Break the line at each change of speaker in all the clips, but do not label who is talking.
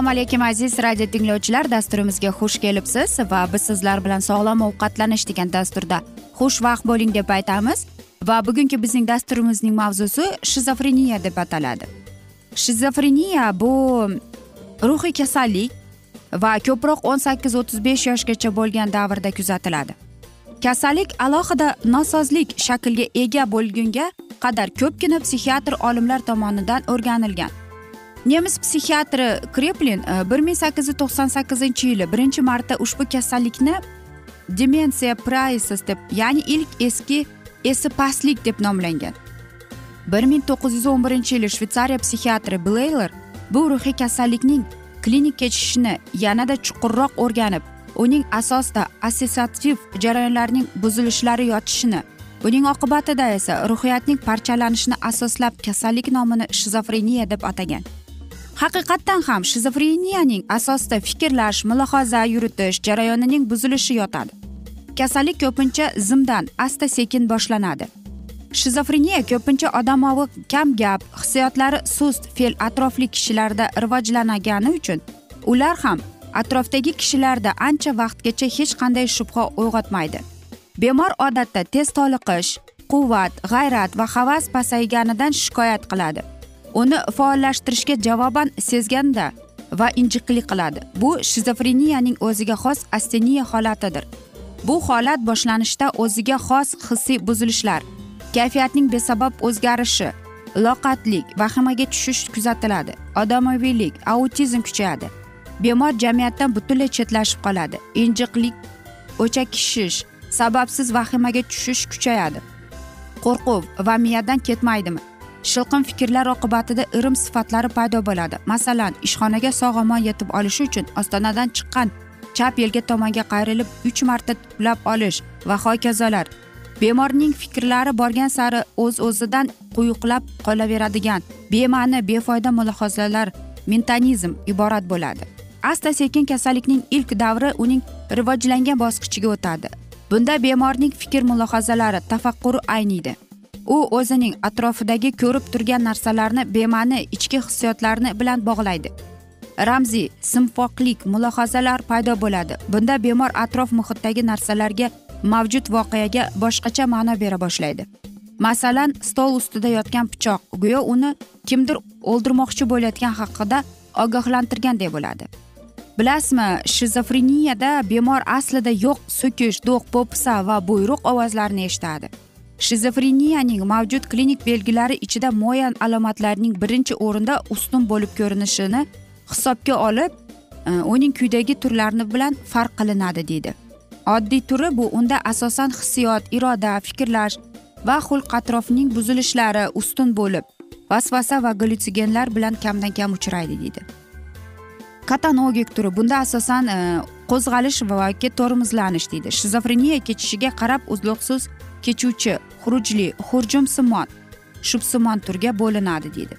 assalomu alaykum aziz radio tinglovchilar. Dasturimizga xush kelibsiz va biz sizlar bilan sog'lom ovqatlanish degan dasturda xushvaqt bo'ling deb aytamiz. Va bugungi bizning dasturimizning mavzusi shizofreniya deb ataladi. Shizofreniya bu ruhiy kasallik va ko'proq o'n sakkiz o'ttiz besh yoshgacha bo'lgan davrda kuzatiladi. Kasallik alohida nosozlik shaklga ega bo'lgunga qadar ko'pgina psixiatr olimlar tomonidan o'rganilgan. Nemis psixiatri kreplin e, bir ming sakkiz yuz to'qson sakkizinchi yili birinchi marta ushbu kasallikni demensiya praisis deb ya'ni ilk eski esi pastlik deb nomlangan. bir ming to'qqiz yuz o'n birinchi yili shvetsariya psixiatri bleyler bu ruhiy kasallikning klinik kechishini yanada chuqurroq o'rganib uning asosida assotsiativ jarayonlarning buzilishlari yotishini buning oqibatida esa ruhiyatning parchalanishini asoslab kasallik nomini shizofreniya deb atagan. Haqiqatdan ham shizofreniyaning asosida fikrlash mulohaza yuritish jarayonining buzilishi yotadi. Kasallik ko'pincha zimdan asta sekin boshlanadi. Shizofreniya ko'pincha odamovi kam gap hissiyotlari sust fe'l atrofli kishilarda rivojlanagani uchun ular ham atrofdagi kishilarda ancha vaqtgacha hech qanday shubha uyg'otmaydi. Bemor odatda tez toliqish quvvat g'ayrat va havas pasayganidan shikoyat qiladi. Uni faollashtirishga javoban sezganda va injiqlik qiladi. Bu shizofreniyaning o'ziga xos asteniya holatidir. Bu holat boshlanishda o'ziga xos hissiy buzilishlar kayfiyatning besabab o'zgarishi loqatlik vahimaga tushish kuzatiladi odamaviylik autizm kuchayadi. Bemor jamiyatdan butunlay chetlashib qoladi. Injiqlik o'chakishish sababsiz vahimaga tushish kuchayadi. Qo'rquv va miyadan ketmaydimi? Shilqim fikrlar oqibatida irim sifatlari paydo bo'ladi. Masalan ishxonaga sog' omon yetib olish uchun ostonadan chiqqan chap yelka tomonga qayrilib uch marta tuplab olish va hokazolar. Bemorning fikrlari borgan sari o'z uz o'zidan quyuqlab qolaveradigan bema'ni befoyda mulohazalar mentanizm iborat bo'ladi. Asta sekin kasallikning ilk davri uning rivojlangan bosqichiga o'tadi. Bunda bemorning fikr mulohazalari tafakkuri ayniydi. U o'zining atrofidagi ko'rib turgan narsalarni bema'ni ichki hissiyotlarni bilan bog'laydi. Ramziy simfoqlik mulohazalar paydo bo'ladi. Bunda bemor atrof muhitdagi narsalarga mavjud voqeaga boshqacha ma'no bera boshlaydi. Masalan stol ustida yotgan pichoq go'yo uni kimdir o'ldirmoqchi bo'layotgan haqida ogohlantirganday bo'ladi. Bilasizmi shizofreniyada bemor aslida yo'q so'kish do'q po'pisa va buyruq ovozlarini eshitadi. Shizofreniyaning mavjud klinik belgilari ichida muayyan alomatlarning birinchi o'rinda ustun bo'lib ko'rinishini hisobga olib e, uning quyidagi turlari bilan farq qilinadi deydi. Oddiy turi bu unda asosan hissiyot iroda fikrlash va xulq atrofning buzilishlari ustun bo'lib vasvasa va gallyutsigenlar bilan kamdan kam uchraydi deydi. Katanogik turi bunda asosan e, qo'zg'alish va tormozlanish deydi. Shizofreniya kechishiga qarab uzluqsiz kechuvchi xurujli hurjumsimon shubsimon turga bo'linadi deydi.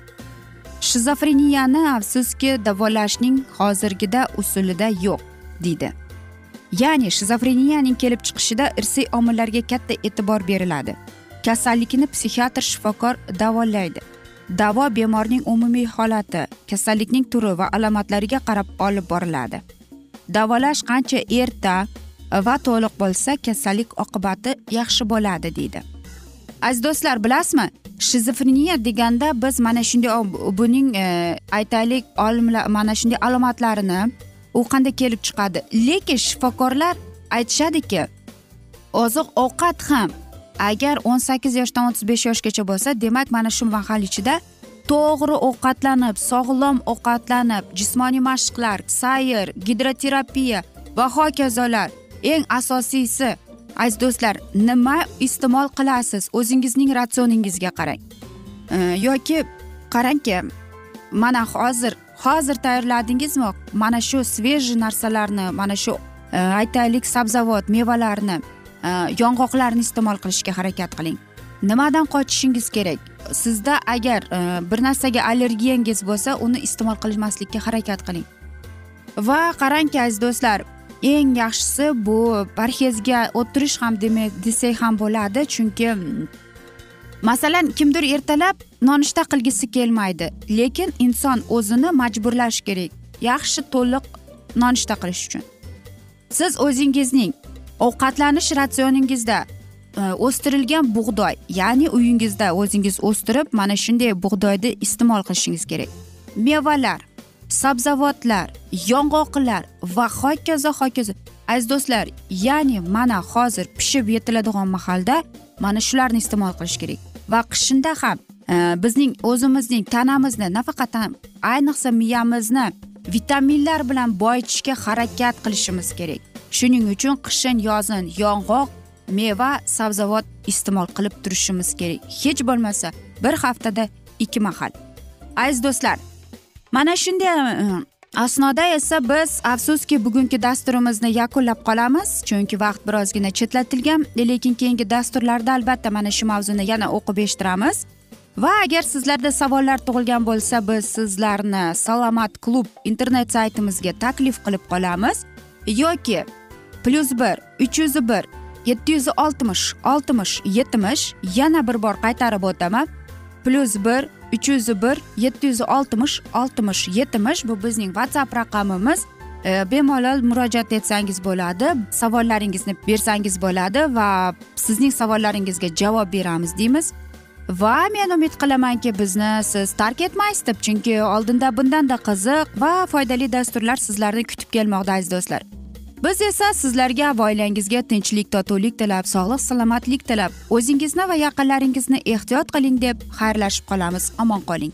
Shizofreniyani afsuski davolashning hozirgida usulida yo'q deydi. Ya'ni shizofreniyaning kelib chiqishida irsiy omillarga katta e'tibor beriladi. Kasallikni psixiatr shifokor davolaydi. Davo bemorning umumiy holati kasallikning turi va alomatlariga qarab olib boriladi. Davolash qancha erta va to'liq bo'lsa kasallik oqibati yaxshi bo'ladi deydi. Aziz do'stlar bilasizmi shizofreniya deganda biz mana shunday buning e, aytaylik olimlar mana shunday alomatlarini u qanday kelib chiqadi. Lekin shifokorlar aytishadiki oziq ovqat ham agar o'n sakkiz yoshdan o'ttiz besh yoshgacha bo'lsa demak mana shu mahal ichida to'g'ri ovqatlanib sog'lom ovqatlanib jismoniy mashqlar sayr gidroterapiya va hokazolar eng asosiysi. Aziz do'stlar nima iste'mol qilasiz? O'zingizning ratsioningizga qarang. Yoki qarangki mana hozir hozir tayyorladingizmi? Mana shu svejiy narsalarni mana shu e, aytaylik sabzavot mevalarni Э, yong'oqlarni iste'mol qilishga harakat qiling. Nimadan qochishingiz kerak? Sizda agar e, bir narsaga allergiyangiz bo'lsa uni iste'mol qilmaslikka harakat qiling. Va qarangki aziz do'stlar eng yaxshisi bu parhezga o'tirish ham desak ham bo'ladi. Chunki masalan kimdir ertalab nonushta qilgisi kelmaydi. Lekin inson o'zini majburlash kerak. Yaxshi to'liq nonushta qilish uchun. Siz o'zingizning ovqatlanish ratsioningizda e, o'stirilgan bug'doy ya'ni uyingizda o'zingiz o'stirib mana shunday bug'doyni iste'mol qilishingiz kerak. Mevalar sabzavotlar yong'oqlar va hokazo hokazo aziz do'stlar ya'ni mana hozir pishib yetiladigan mahalda mana shularni iste'mol qilish kerak. Va qishinda ham e, bizning o'zimizning tanamizni nafaqat ayniqsa miyamizni vitaminlar bilan boyitishga harakat qilishimiz kerak. Shuning uchun qishin yozin yong'oq meva sabzavot iste'mol qilib turishimiz kerak. Hech bo'lmasa bir haftada ikki mahal. Aziz do'stlar mana shunday asnoda esa biz afsuski bugungi dasturimizni yakunlab qolamiz. Chunki vaqt birozgina chetlatilgan lekin keyingi dasturlarda albatta mana shu mavzuni yana o'qib eshittiramiz. Va agar sizlarda savollar tug'ilgan bo'lsa biz sizlarni salomat klub internet saytimizga taklif qilib qolamiz. Yoki plyus bir uch yuz bir yetti yuz oltmish oltmish yetmish yana bir bor qaytarib o'taman. Plyus bir uch yuz bir yetti yuz oltmish oltmish yetmish bu bizning whatsapp raqamimiz. E, bemalol murojaat etsangiz bo'ladi savollaringizni bersangiz bo'ladi va sizning savollaringizga javob beramiz deymiz. Va men umid qilamanki bizni siz tark etmaysiz deb chunki oldinda bundanda qiziq va foydali dasturlar sizlarni kutib kelmoqda aziz do'stlar. Biz esa sizlarga va oilangizga tinchlik totuvlik tilab sog'lik salomatlik tilab o'zingizni va yaqinlaringizni ehtiyot qiling deb xayrlashib qolamiz. Omon qoling.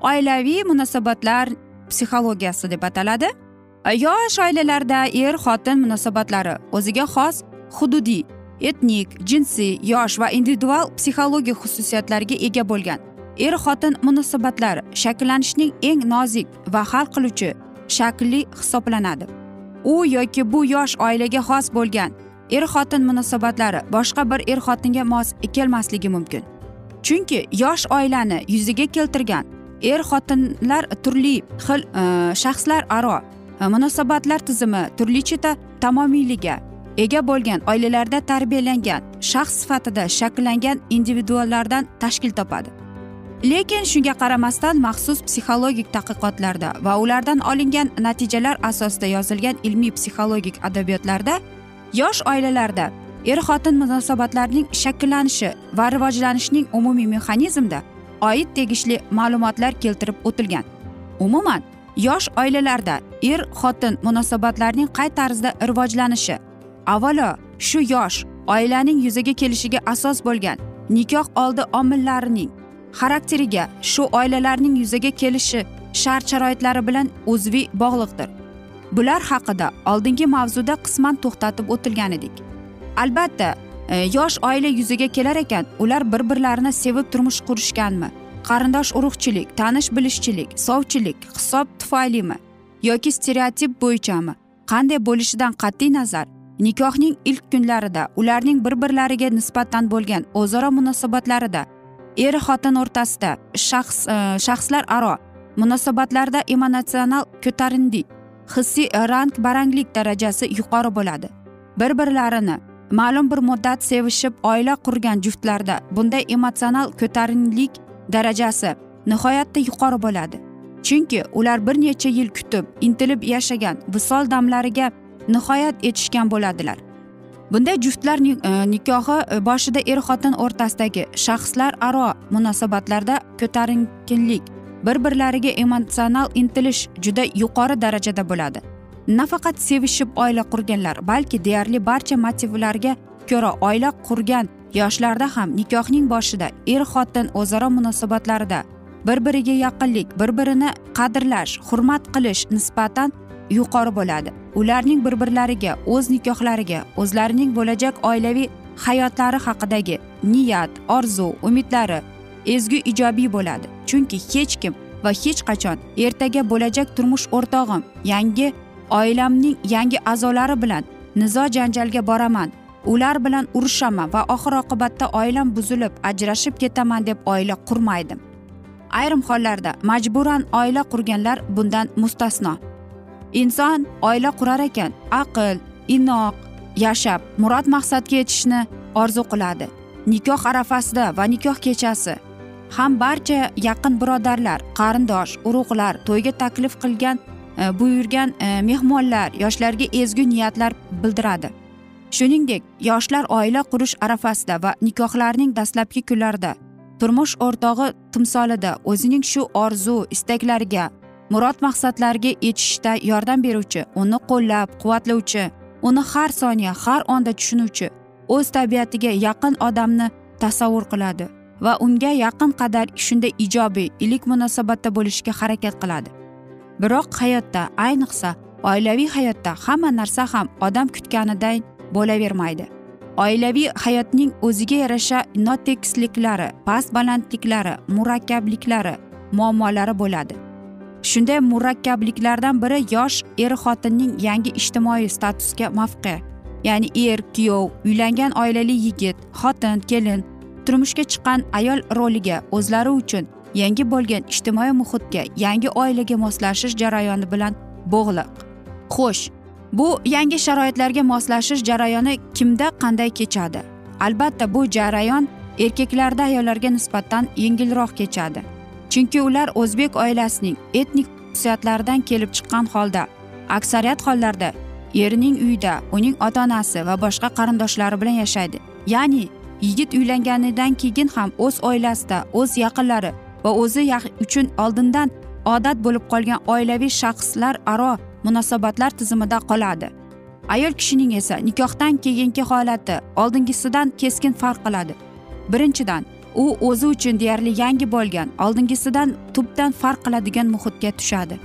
oilaviy munosabatlar psixologiyasi deb ataladi. E, yosh oilalarda er xotin munosabatlari o'ziga xos hududiy etnik jinsiy yosh va individual psixologik xususiyatlarga ega bo'lgan. Er xotin munosabatlari shakllanishning eng nozik va hal qiluvchi shakli hisoblanadi. U yoki bu yosh oilaga xos bo'lgan er xotin munosabatlari boshqa bir er xotinga mos kelmasligi mumkin. Chunki yosh oilani yuzaga keltirgan er xotinlar turli xil e, shaxslar aro e, munosabatlar tizimi turlicha tamomiyligiga ega bo'lgan oilalarda tarbiyalangan shaxs sifatida shakllangan individuallardan tashkil topadi. Lekin shunga qaramasdan maxsus psixologik tadqiqotlarda va ulardan olingan natijalar asosida yozilgan ilmiy psixologik adabiyotlarda yosh oilalarda er xotin munosabatlarining shakllanishi va rivojlanishining umumiy mexanizmida oid tegishli ma'lumotlar keltirib o'tilgan. Umuman yosh oilalarda er xotin munosabatlarining qay tarzda rivojlanishi avvalo shu yosh oilaning yuzaga kelishiga asos bo'lgan nikoh oldi omillarining xarakteriga shu oilalarning yuzaga kelishi shart sharoitlari bilan uzviy bog'liqdir. Bular haqida oldingi mavzuda qisman to'xtatib o'tilgan edik. Albatta E, yosh oila yuzaga kelar ekan ular bir birlarini sevib turmush qurishganmi? Qarindosh urug'chilik tanish bilishchilik sovchilik hisob tufaylimi? Yoki stereotip bo'yichami? Qanday bo'lishidan qat'iy nazar? Nikohning ilk kunlarida ularning bir birlariga nisbatan bo'lgan o'zaro munosabatlarida er xotin o'rtasida shaxs e, shaxslar aro munosabatlarda emotsional ko'tarindik hissiy rang baranglik darajasi yuqori bo'ladi. Bir birlarini ma'lum bir muddat sevishib oila qurgan juftlarda bunday emotsional ko'tarinlik darajasi nihoyatda yuqori bo'ladi. Chunki ular bir necha yil kutib intilib yashagan visol damlariga nihoyat etishgan bo'ladilar. Bunday juftlar e, nikohi e, boshida er xotin o'rtasidagi shaxslar aro munosabatlarda ko'tarinkinlik bir birlariga emotsional intilish juda yuqori darajada bo'ladi. Nafaqat sevishib oila qurganlar balki deyarli barcha motivlarga ko'ra oila qurgan yoshlarda ham nikohning boshida er xotin o'zaro munosabatlarida bir biriga yaqinlik bir birini qadrlash hurmat qilish nisbatan yuqori bo'ladi. Ularning bir birlariga o'z nikohlariga o'zlarining bo'lajak oilaviy hayotlari haqidagi niyat orzu umidlari ezgu ijobiy bo'ladi. Chunki hech kim va hech qachon ertaga bo'lajak turmush o'rtog'im yangi oilamning yangi a'zolari bilan nizo janjalga boraman. Ular bilan urushaman va oxir oqibatda oilam buzilib ajrashib ketaman deb oila qurmaydi ayrim hollarda majburan oila qurganlar bundan mustasno. Inson oila qurar ekan aql inoq yashab murod maqsadga yetishni orzu qiladi. Nikoh arafasida va nikoh kechasi. Ham barcha yaqin birodarlar qarindosh urug'lar to'yga taklif qilgan E, buyurgan e, mehmonlar yoshlarga ezgu niyatlar bildiradi. Shuningdek yoshlar oila qurish arafasida va nikohlarning dastlabki kunlarida turmush o'rtog'i timsolida o'zining shu orzu istaklariga murod maqsadlariga yetishishda yordam beruvchi uni qo'llab quvvatlovchi uni har soniya har onda tushunuvchi o'z tabiatiga yaqin odamni tasavvur qiladi va unga yaqin qadar shunday ijobiy iliq munosabatda bo'lishga harakat qiladi. Biroq hayotda ayniqsa oilaviy hayotda hamma narsa ham odam kutganiday bo'lavermaydi. Oilaviy hayotning o'ziga yarasha notekisliklari past balandliklari murakkabliklari muammolari bo'ladi. Shunday murakkabliklardan biri yosh er xotinning yangi ijtimoiy statusga mavqe ya'ni er kuyov uylangan oilali yigit xotin kelin turmushga chiqqan ayol roliga o'zlari uchun yangi bo'lgan ijtimoiy muhitga yangi oilaga moslashish jarayoni bilan bog'liq. Xo'sh bu yangi sharoitlarga moslashish jarayoni kimda qanday kechadi? Albatta bu jarayon erkaklarda ayollarga nisbatan yengilroq kechadi. Chunki ular o'zbek oilasining etnik xususiyatlaridan kelib chiqqan holda aksariyat hollarda erining uyida uning ota onasi va boshqa qarindoshlari bilan yashaydi. Ya'ni yigit uylanganidan keyin ham o'z oilasida o'z yaqinlari va o'zi uchun oldindan odat bo'lib qolgan oilaviy shaxslar aro munosabatlar tizimida qoladi. Ayol kishining esa nikohdan keyingi holati oldingisidan keskin farq qiladi. Birinchidan u o'zi uchun deyarli yangi bo'lgan oldingisidan tubdan farq qiladigan muhitga tushadi.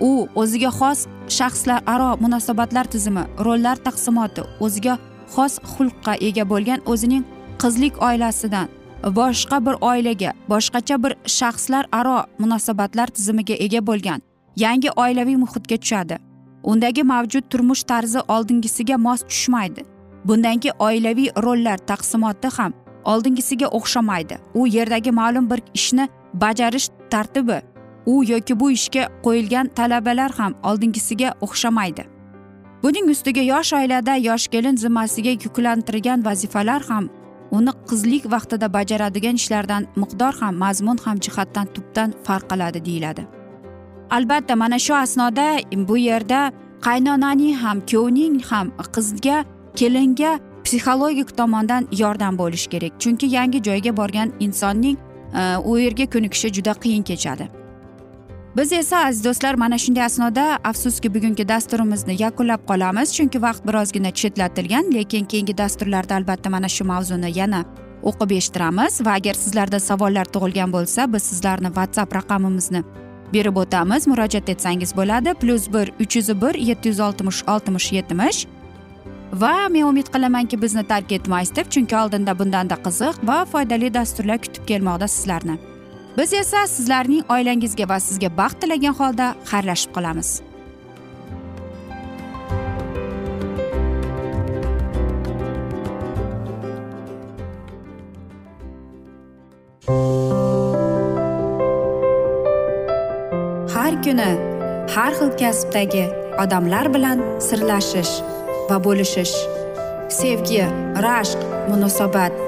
U o'ziga xos shaxslar aro munosabatlar tizimi rollar taqsimoti o'ziga xos xulqqa ega bo'lgan o'zining qizlik oilasidan boshqa bir oilaga boshqacha bir shaxslar aro munosabatlar tizimiga ega bo'lgan yangi oilaviy muhitga tushadi. Undagi mavjud turmush tarzi oldingisiga mos tushmaydi. Bundanki oilaviy rollar taqsimoti ham oldingisiga o'xshamaydi. U yerdagi ma'lum bir ishni bajarish tartibi u yoki bu ishga qo'yilgan talabalar ham oldingisiga o'xshamaydi. Buning ustiga yosh oilada yosh kelin zimmasiga yuklantirgan vazifalar ham uni qizlik vaqtida bajaradigan ishlardan miqdor ham mazmun ham jihatdan tubdan farq qiladi deyiladi. Albatta mana shu asnoda bu yerda qaynonaning ham kuyovning ham qizga kelinga psixologik tomondan yordam bo'lishi kerak. Chunki yangi joyga borgan insonning e, u yerga ko'nikishi juda qiyin kechadi. Biz esa aziz do'stlar mana shunday asnoda afsuski bugungi dasturimizni yakunlab qolamiz. Chunki vaqt birozgina chetlatilgan lekin keyingi dasturlarda albatta mana shu mavzuni yana o'qib eshittiramiz. Va agar sizlarda savollar tug'ilgan bo'lsa biz sizlarni whatsapp raqamimizni berib o'tamiz. Murojaat etsangiz bo'ladi. Plyus bir uch yuz bir yetti yuz oltmish oltmish yetmish. Va men umid qilamanki bizni tark etmaysiz deb chunki oldinda bundanda qiziq va foydali dasturlar kutib kelmoqda sizlarni. Biz esa sizlarning oilangizga va sizga baxt tilagan holda xayrlashib qolamiz. Har kuni har xil kasbdagi odamlar bilan sirlashish va bo'lishish sevgi rashq munosabat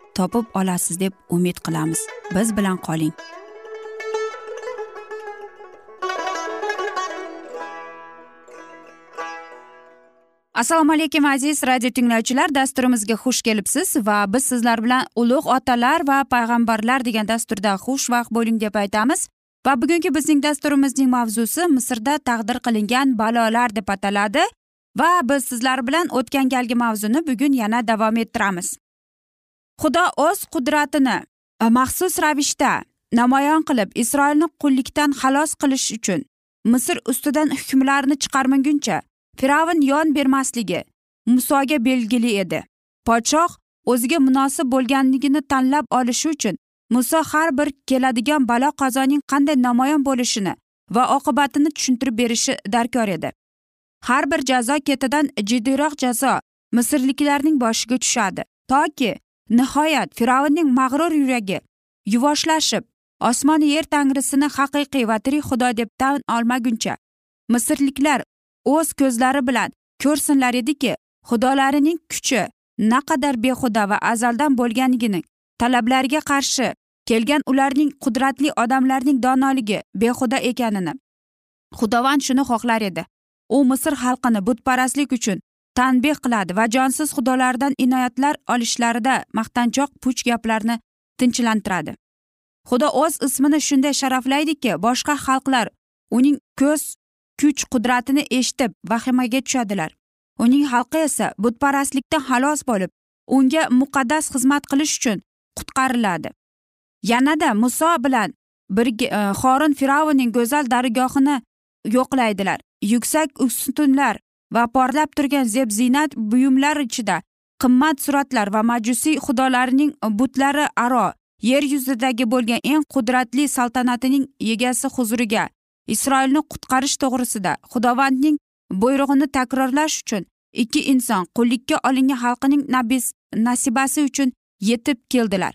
topib olasiz deb umid qilamiz. Biz bilan qoling. Assalomu alaykum aziz radio tinglovchilar. Dasturimizga xush kelibsiz va biz sizlar bilan ulug' otalar va payg'ambarlar degan dasturda xushvaqt bo'ling deb aytamiz. Va bugungi bizning dasturimizning mavzusi misrda taqdir qilingan balolar deb ataladi. Va biz sizlar bilan o'tgan galgi mavzuni bugun yana davom ettiramiz. Xudo o'z qudratini e, maxsus ravishda namoyon qilib isroilni qullikdan xalos qilish uchun misr ustidan hukmlarni chiqarmaguncha fir'avn yon bermasligi musoga belgili edi. Podshoh o'ziga munosib bo'lganligini tanlab olishi uchun muso har bir keladigan balo qazoning qanday namoyon bo'lishini va oqibatini tushuntirib berishi darkor edi. Har bir jazo ketidan jiddiyroq jazo misrliklarning boshiga tushadi toki nihoyat fir'avnning mag'rur yuragi yuvoshlashib osmon yer tangrisini haqiqiy va tirik xudo deb tan olmaguncha misrliklar o'z ko'zlari bilan ko'rsinlar ediki xudolarining kuchi naqadar behuda va azaldan bo'lganligini talablariga qarshi kelgan ularning qudratli odamlarning donoligi behuda ekanini. Xudovand shuni xohlar edi. U misr xalqini butparastlik uchun tanbeh qiladi va jonsiz xudolardan inoyatlar olishlarida maqtanchoq puch gaplarni tinchlantiradi. Xudo o'z ismini shunday sharaflaydiki boshqa xalqlar uning ko'z kuch qudratini eshitib vahimaga tushadilar. Uning xalqi esa butparastlikdan xalos bo'lib unga muqaddas xizmat qilish uchun qutqariladi. Yanada muso bilan birga e, xorin fir'avnning go'zal dargohini yo'qlaydilar. Yuksak ustunlar va porlab turgan zeb ziynat buyumlar ichida qimmat suratlar va majusiy xudolarining butlari aro yer yuzidagi bo'lgan eng qudratli saltanatining egasi huzuriga isroilni qutqarish to'g'risida xudovandning buyrug'ini takrorlash uchun ikki inson qullikka olingan xalqining nabis nasibasi uchun yetib keldilar.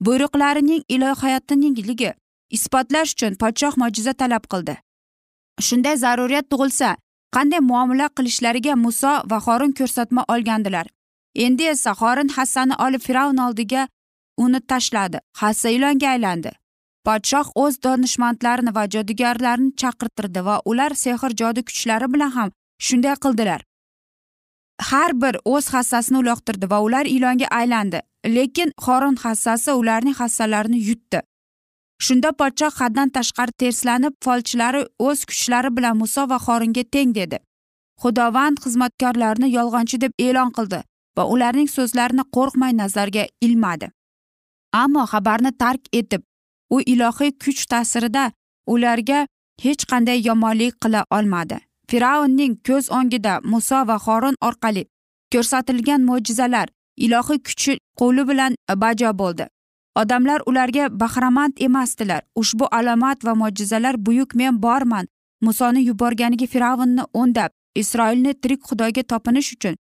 Buyruqlarining ilohiyatinigligi isbotlash uchun podshoh mo'jiza talab qildi. Shunday zaruriyat tug'ilsa qanday muomala qilishlariga muso va xorin ko'rsatma olgandilar. Endi esa xorin hassani olib fir'avn oldiga uni tashladi. Hassa ilonga aylandi. Podshoh o'z donishmandlarini va jodugarlarni chaqirtirdi va ular sehr jodu kuchlari bilan ham shunday qildilar. Har bir o'z hassasini uloqtirdi va ular ilonga aylandi. Lekin xorin hassasi ularning hassalarini yutdi. Shunda podshoh haddan tashqari terslanib folchilari o'z kuchlari bilan muso va xoringa teng dedi. Xudovand xizmatkorlarni yolg'onchi deb e'lon qildi va ularning so'zlarini qo'rqmay nazarga ilmadi. Ammo xabarni tark etib u ilohiy kuch ta'sirida ularga hech qanday yomonlik qila olmadi. Fir'avnning ko'z o'ngida muso va xorin orqali ko'rsatilgan mo'jizalar ilohiy kuchi qo'li bilan bajo bo'ldi. Odamlar ularga bahramand emasdilar. Ushbu alomat va mo'jizalar buyuk men borman. Musoni yuborganiga fir'avnni o'ndab isroilni tirik xudoga topinish uchun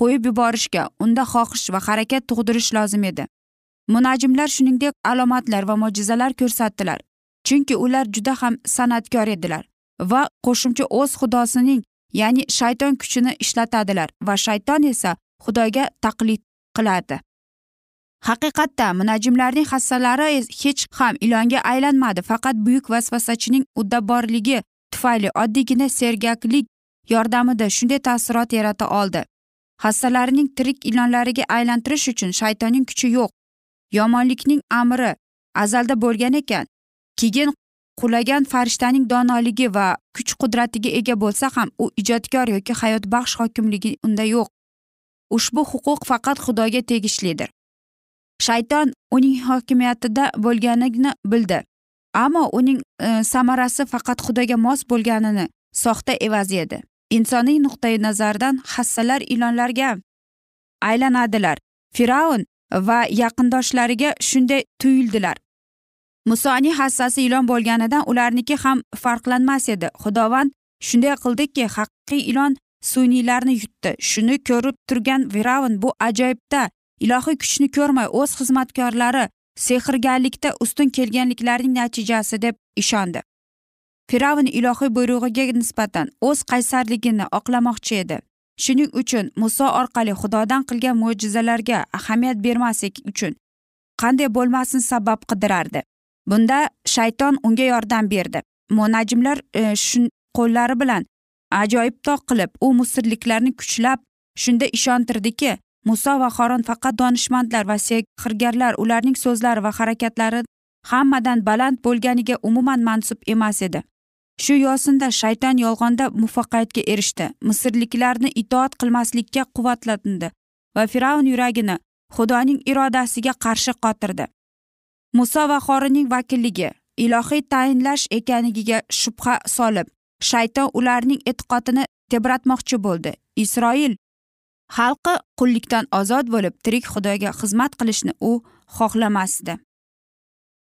qo'yib yuborishga unda xohish va harakat tug'dirish lozim edi. Munajimlar shuningdek alomatlar va mo'jizalar ko'rsatdilar chunki ular juda ham san'atkor edilar va qo'shimcha o'z xudosining ya'ni shayton kuchini ishlatadilar va shayton esa xudoga taqlid qiladi. Haqiqatda munajimlarning hassalari hech ham ilonga aylanmadi. Faqat buyuk vasvasachining uddaborligi tufayli oddiygina sergaklik yordamida shunday taassurot yarata oldi. Hassalarining tirik ilonlariga aylantirish uchun shaytonning kuchi yo'q. Yomonlikning amri azalda bo'lgan ekan. Keyin qulagan farishtaning donoligi va kuch qudratiga ega bo'lsa ham u ijodkor yoki hayotbaxsh hokimligi unda yo'q. Ushbu huquq faqat xudoga tegishlidir shayton uning hokimiyatida bo'lganini bildi ammo uning e, samarasi faqat xudoga mos bo'lganini soxta evazi edi. Insoniy nuqtai nazardan hassalar ilonlarga aylanadilar. Fir'avn va yaqindoshlariga shunday tuyuldilar. Musoning hassasi ilon bo'lganidan ularniki ham farqlanmas edi. Xudovand shunday qildiki haqiqiy ilon suniylarni yutdi. Shuni ko'rib turgan fir'avn bu ajoyibda ilohiy kuchni ko'rmay o'z xizmatkorlari sehrgarlikda ustun kelganliklarining natijasi deb ishondi. Fir'avn ilohiy buyrug'iga nisbatan o'z qaysarligini oqlamoqchi edi. Shuning uchun muso orqali xudodan qilgan mo'jizalarga ahamiyat bermaslik uchun qanday bo'lmasin sabab qidirardi. Bunda shayton unga yordam berdi. Munajimlar e, qo'llari bilan ajoyib toq qilib u misrliklarni kuchlab shunda ishontirdiki muso va xoron faqat donishmandlar va sehrgarlar ularning so'zlari va harakatlari hammadan baland bo'lganiga umuman mansub emas edi. Shu yo'sinda shayton yolg'onda muvaffaqiyatga erishdi. Misrliklarni itoat qilmaslikka quvvatlandi va fir'avn yuragini xudoning irodasiga qarshi qotirdi. Muso va xorinning vakilligi ilohiy tayinlash ekanligiga shubha solib shayton ularning e'tiqodini tebratmoqchi bo'ldi. Isroil xalqi qullikdan ozod bo'lib tirik xudoga xizmat qilishni u xohlamasdi.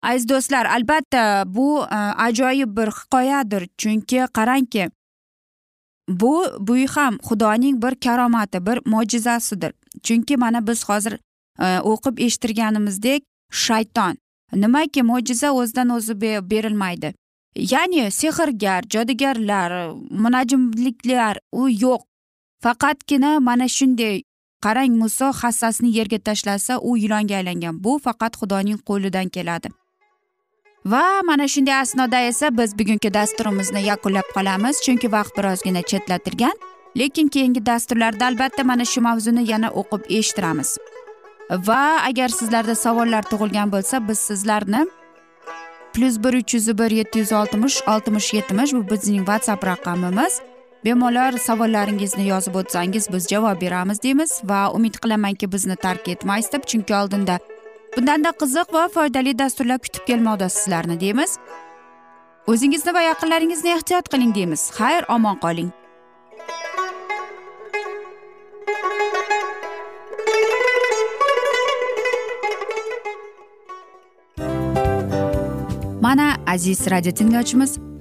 Aziz do'stlar albatta bu e, ajoyib bir hikoyadir. Chunki qarangki bu bu ham xudoning bir karomati bir mo'jizasidir. Chunki mana biz hozir e, o'qib eshittirganimizdek shayton nimaki mo'jiza o'zidan o'zi berilmaydi. Ya'ni sehrgar jodugarlar munajimliklar u yo'q. Faqatgina mana shunday qarang muso hassasini yerga tashlasa u yilonga aylangan. Bu faqat xudoning qo'lidan keladi. Va mana shunday asnoda esa biz bugungi dasturimizni yakunlab qolamiz chunki vaqt birozgina chetlatilgan. Lekin keyingi dasturlarda albatta mana shu mavzuni yana o'qib eshittiramiz. Va agar sizlarda savollar tug'ilgan bo'lsa biz sizlarni plyus bir uch yuz bir yetti yuz oltmish oltmish yetmish bu bizning whatsapp raqamimiz. Bemalol savollaringizni yozib o'tsangiz biz javob beramiz deymiz va umid qilamanki bizni tark etmaysiz deb chunki oldinda bundanda qiziq va foydali dasturlar kutib kelmoqda sizlarni deymiz. O'zingizni va yaqinlaringizni ehtiyot qiling deymiz. Xayr omon qoling. Mana aziz radio tinglovchimiz